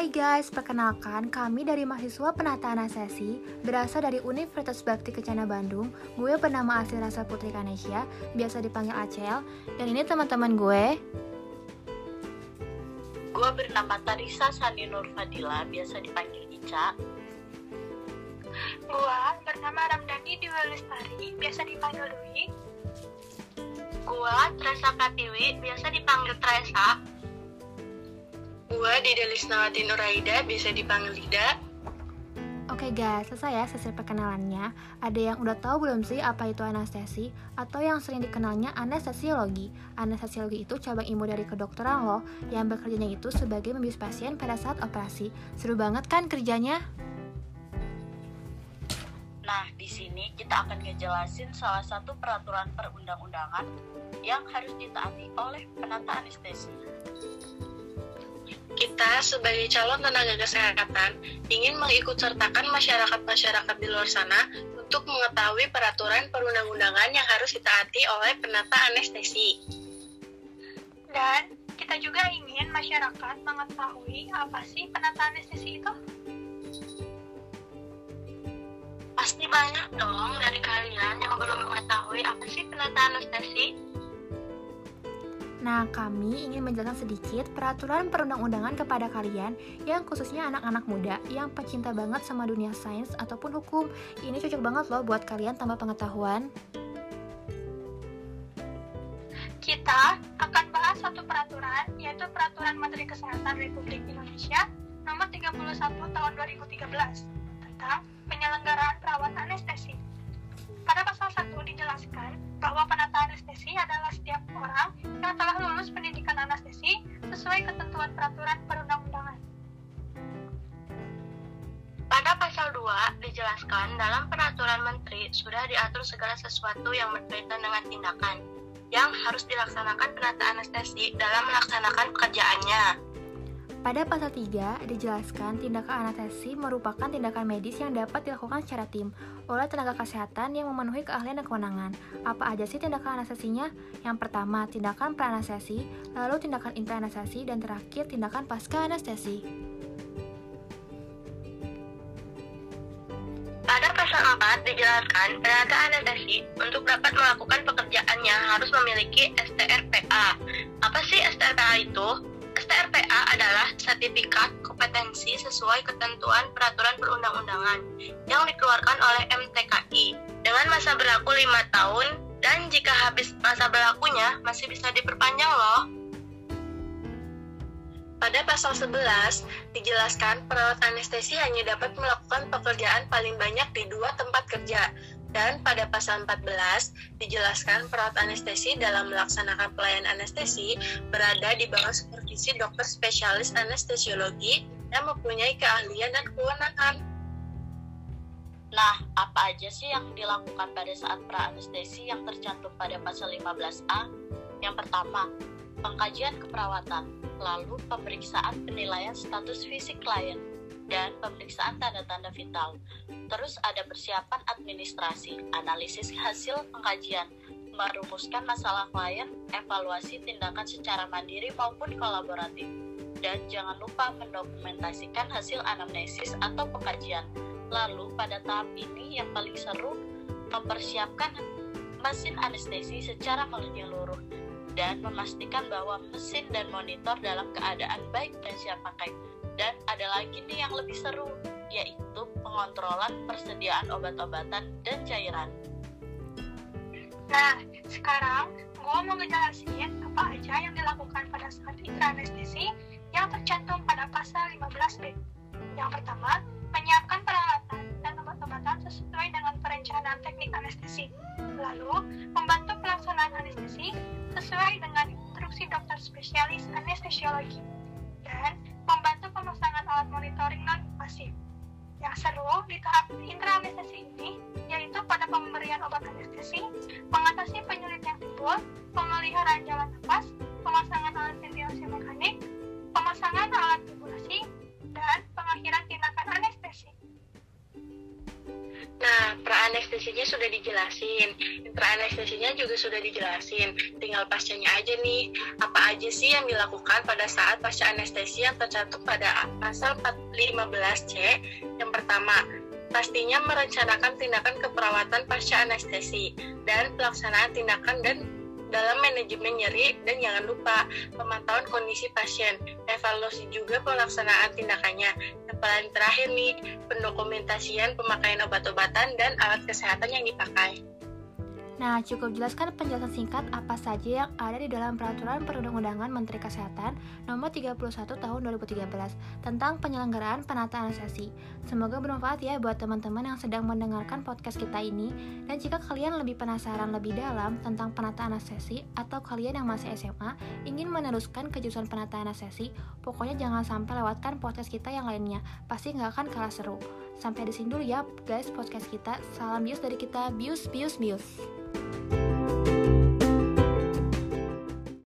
Hai guys, perkenalkan kami dari mahasiswa penata anestesi berasal dari Universitas Bakti Kencana Bandung. Gue bernama Asli Rasa Putri Kanesia, biasa dipanggil Acel. Dan ini teman-teman gue. Gue bernama Tarisa Sani Nur Fadila, biasa dipanggil Ica. Gua bernama Ramdhani Dewi Lestari, biasa dipanggil Dwi. Gua Tresa Pratiwi, biasa dipanggil Tresa. Gua Dida Lisnawati Nuraida, biasa dipanggil Lida. Oke guys, selesai ya sesi perkenalannya. Ada yang udah tahu belum sih apa itu anestesi? Atau yang sering dikenalnya anestesiologi. Anestesiologi itu cabang ilmu dari kedokteran loh, yang bekerjanya itu sebagai membius pasien pada saat operasi. Seru banget kan kerjanya? Nah, di sini kita akan ngejelasin salah satu peraturan perundang-undangan yang harus ditaati oleh penata anestesi. Kita sebagai calon tenaga kesehatan ingin mengikutsertakan masyarakat-masyarakat di luar sana untuk mengetahui peraturan perundang-undangan yang harus ditaati oleh penata anestesi. Dan kita juga ingin masyarakat mengetahui apa sih penata anestesi itu. Pasti banyak dong dari kalian yang belum mengetahui apa sih penata anestesi. Nah, kami ingin menjelaskan sedikit peraturan perundang-undangan kepada kalian yang khususnya anak-anak muda yang pecinta banget sama dunia sains ataupun hukum. Ini cocok banget loh buat kalian tambah pengetahuan. Kita akan bahas satu peraturan, yaitu Peraturan Menteri Kesehatan Republik Indonesia Nomor 31 Tahun 2013 tentang penyelenggaraan perawat anestesi. Pada pasal 1 dijelaskan bahwa penata anestesi adalah setiap yang telah lulus pendidikan anestesi sesuai ketentuan peraturan perundang-undangan. Pada pasal 2 dijelaskan dalam peraturan menteri sudah diatur segala sesuatu yang berkaitan dengan tindakan yang harus dilaksanakan penata anestesi dalam melaksanakan pekerjaannya. Pada pasal 3 dijelaskan tindakan anestesi merupakan tindakan medis yang dapat dilakukan secara tim oleh tenaga kesehatan yang memenuhi keahlian dan kewenangan. Apa aja sih tindakan anestesinya? Yang pertama, tindakan pra-anestesi, lalu tindakan intra-anestesi, dan terakhir tindakan pasca anestesi. Pada pasal 4 dijelaskan penata anestesi untuk dapat melakukan pekerjaannya harus memiliki STRPA. Apa sih STRPA itu? STRPA adalah sertifikat kompetensi sesuai ketentuan peraturan perundang-undangan yang dikeluarkan oleh MTKI dengan masa berlaku 5 tahun dan jika habis masa berlakunya masih bisa diperpanjang loh. Pada pasal 11 dijelaskan perawat anestesi hanya dapat melakukan pekerjaan paling banyak di dua tempat kerja, dan pada pasal 14 dijelaskan perawat anestesi dalam melaksanakan pelayanan anestesi berada di bawah supervisi dokter spesialis anestesiologi yang mempunyai keahlian dan kewenangan. Nah, apa aja sih yang dilakukan pada saat pra-anestesi yang tercantum pada pasal 15A? Yang pertama, pengkajian keperawatan, lalu pemeriksaan penilaian status fisik klien, dan pemeriksaan tanda-tanda vital. Terus ada persiapan administrasi, analisis hasil pengkajian, merumuskan masalah klien, evaluasi tindakan secara mandiri maupun kolaboratif. Dan jangan lupa mendokumentasikan hasil anamnesis atau pengkajian. Lalu pada tahap ini yang paling seru, mempersiapkan mesin anestesi secara menyeluruh dan memastikan bahwa mesin dan monitor dalam keadaan baik dan siap pakai dan ada lagi nih yang lebih seru, yaitu pengontrolan persediaan obat-obatan dan cairan. Nah, sekarang gue mau ngejelasin apa aja yang dilakukan pada saat intra-anestesi yang tercantum pada pasal 15B. Yang pertama, menyiapkan peralatan dan obat-obatan sesuai dengan perencanaan teknik anestesi. Lalu, membantu pelaksanaan anestesi sesuai dengan instruksi dokter spesialis anestesiologi. Dan membantu pemasangan alat monitoring non-invasif. Yang seru di tahap intra-anestesi ini yaitu pada pemberian obat anestesi, Pra-anestesinya sudah dijelasin, intra-anestesinya juga sudah dijelasin. Tinggal pascanya aja nih. Apa aja sih yang dilakukan pada saat pasca anestesi yang tercantum pada pasal 415C? Yang pertama, pastinya merencanakan tindakan keperawatan pasca anestesi dan pelaksanaan tindakan dan dalam manajemen nyeri dan jangan lupa pemantauan kondisi pasien, evaluasi juga pelaksanaan tindakannya. Yang paling terakhir nih, pendokumentasian pemakaian obat-obatan dan alat kesehatan yang dipakai. Nah, cukup jelaskan penjelasan singkat apa saja yang ada di dalam Peraturan Perundang-undangan Menteri Kesehatan Nomor 31 Tahun 2013 tentang penyelenggaraan penataan anestesi. Semoga bermanfaat ya buat teman-teman yang sedang mendengarkan podcast kita ini. Dan jika kalian lebih penasaran lebih dalam tentang penataan anestesi atau kalian yang masih SMA ingin meneruskan kejurusan penataan anestesi, pokoknya jangan sampai lewatkan podcast kita yang lainnya. Pasti nggak akan kalah seru. Sampai di sini dulu ya guys podcast kita. Salam bius dari kita. Bius, bius, bius.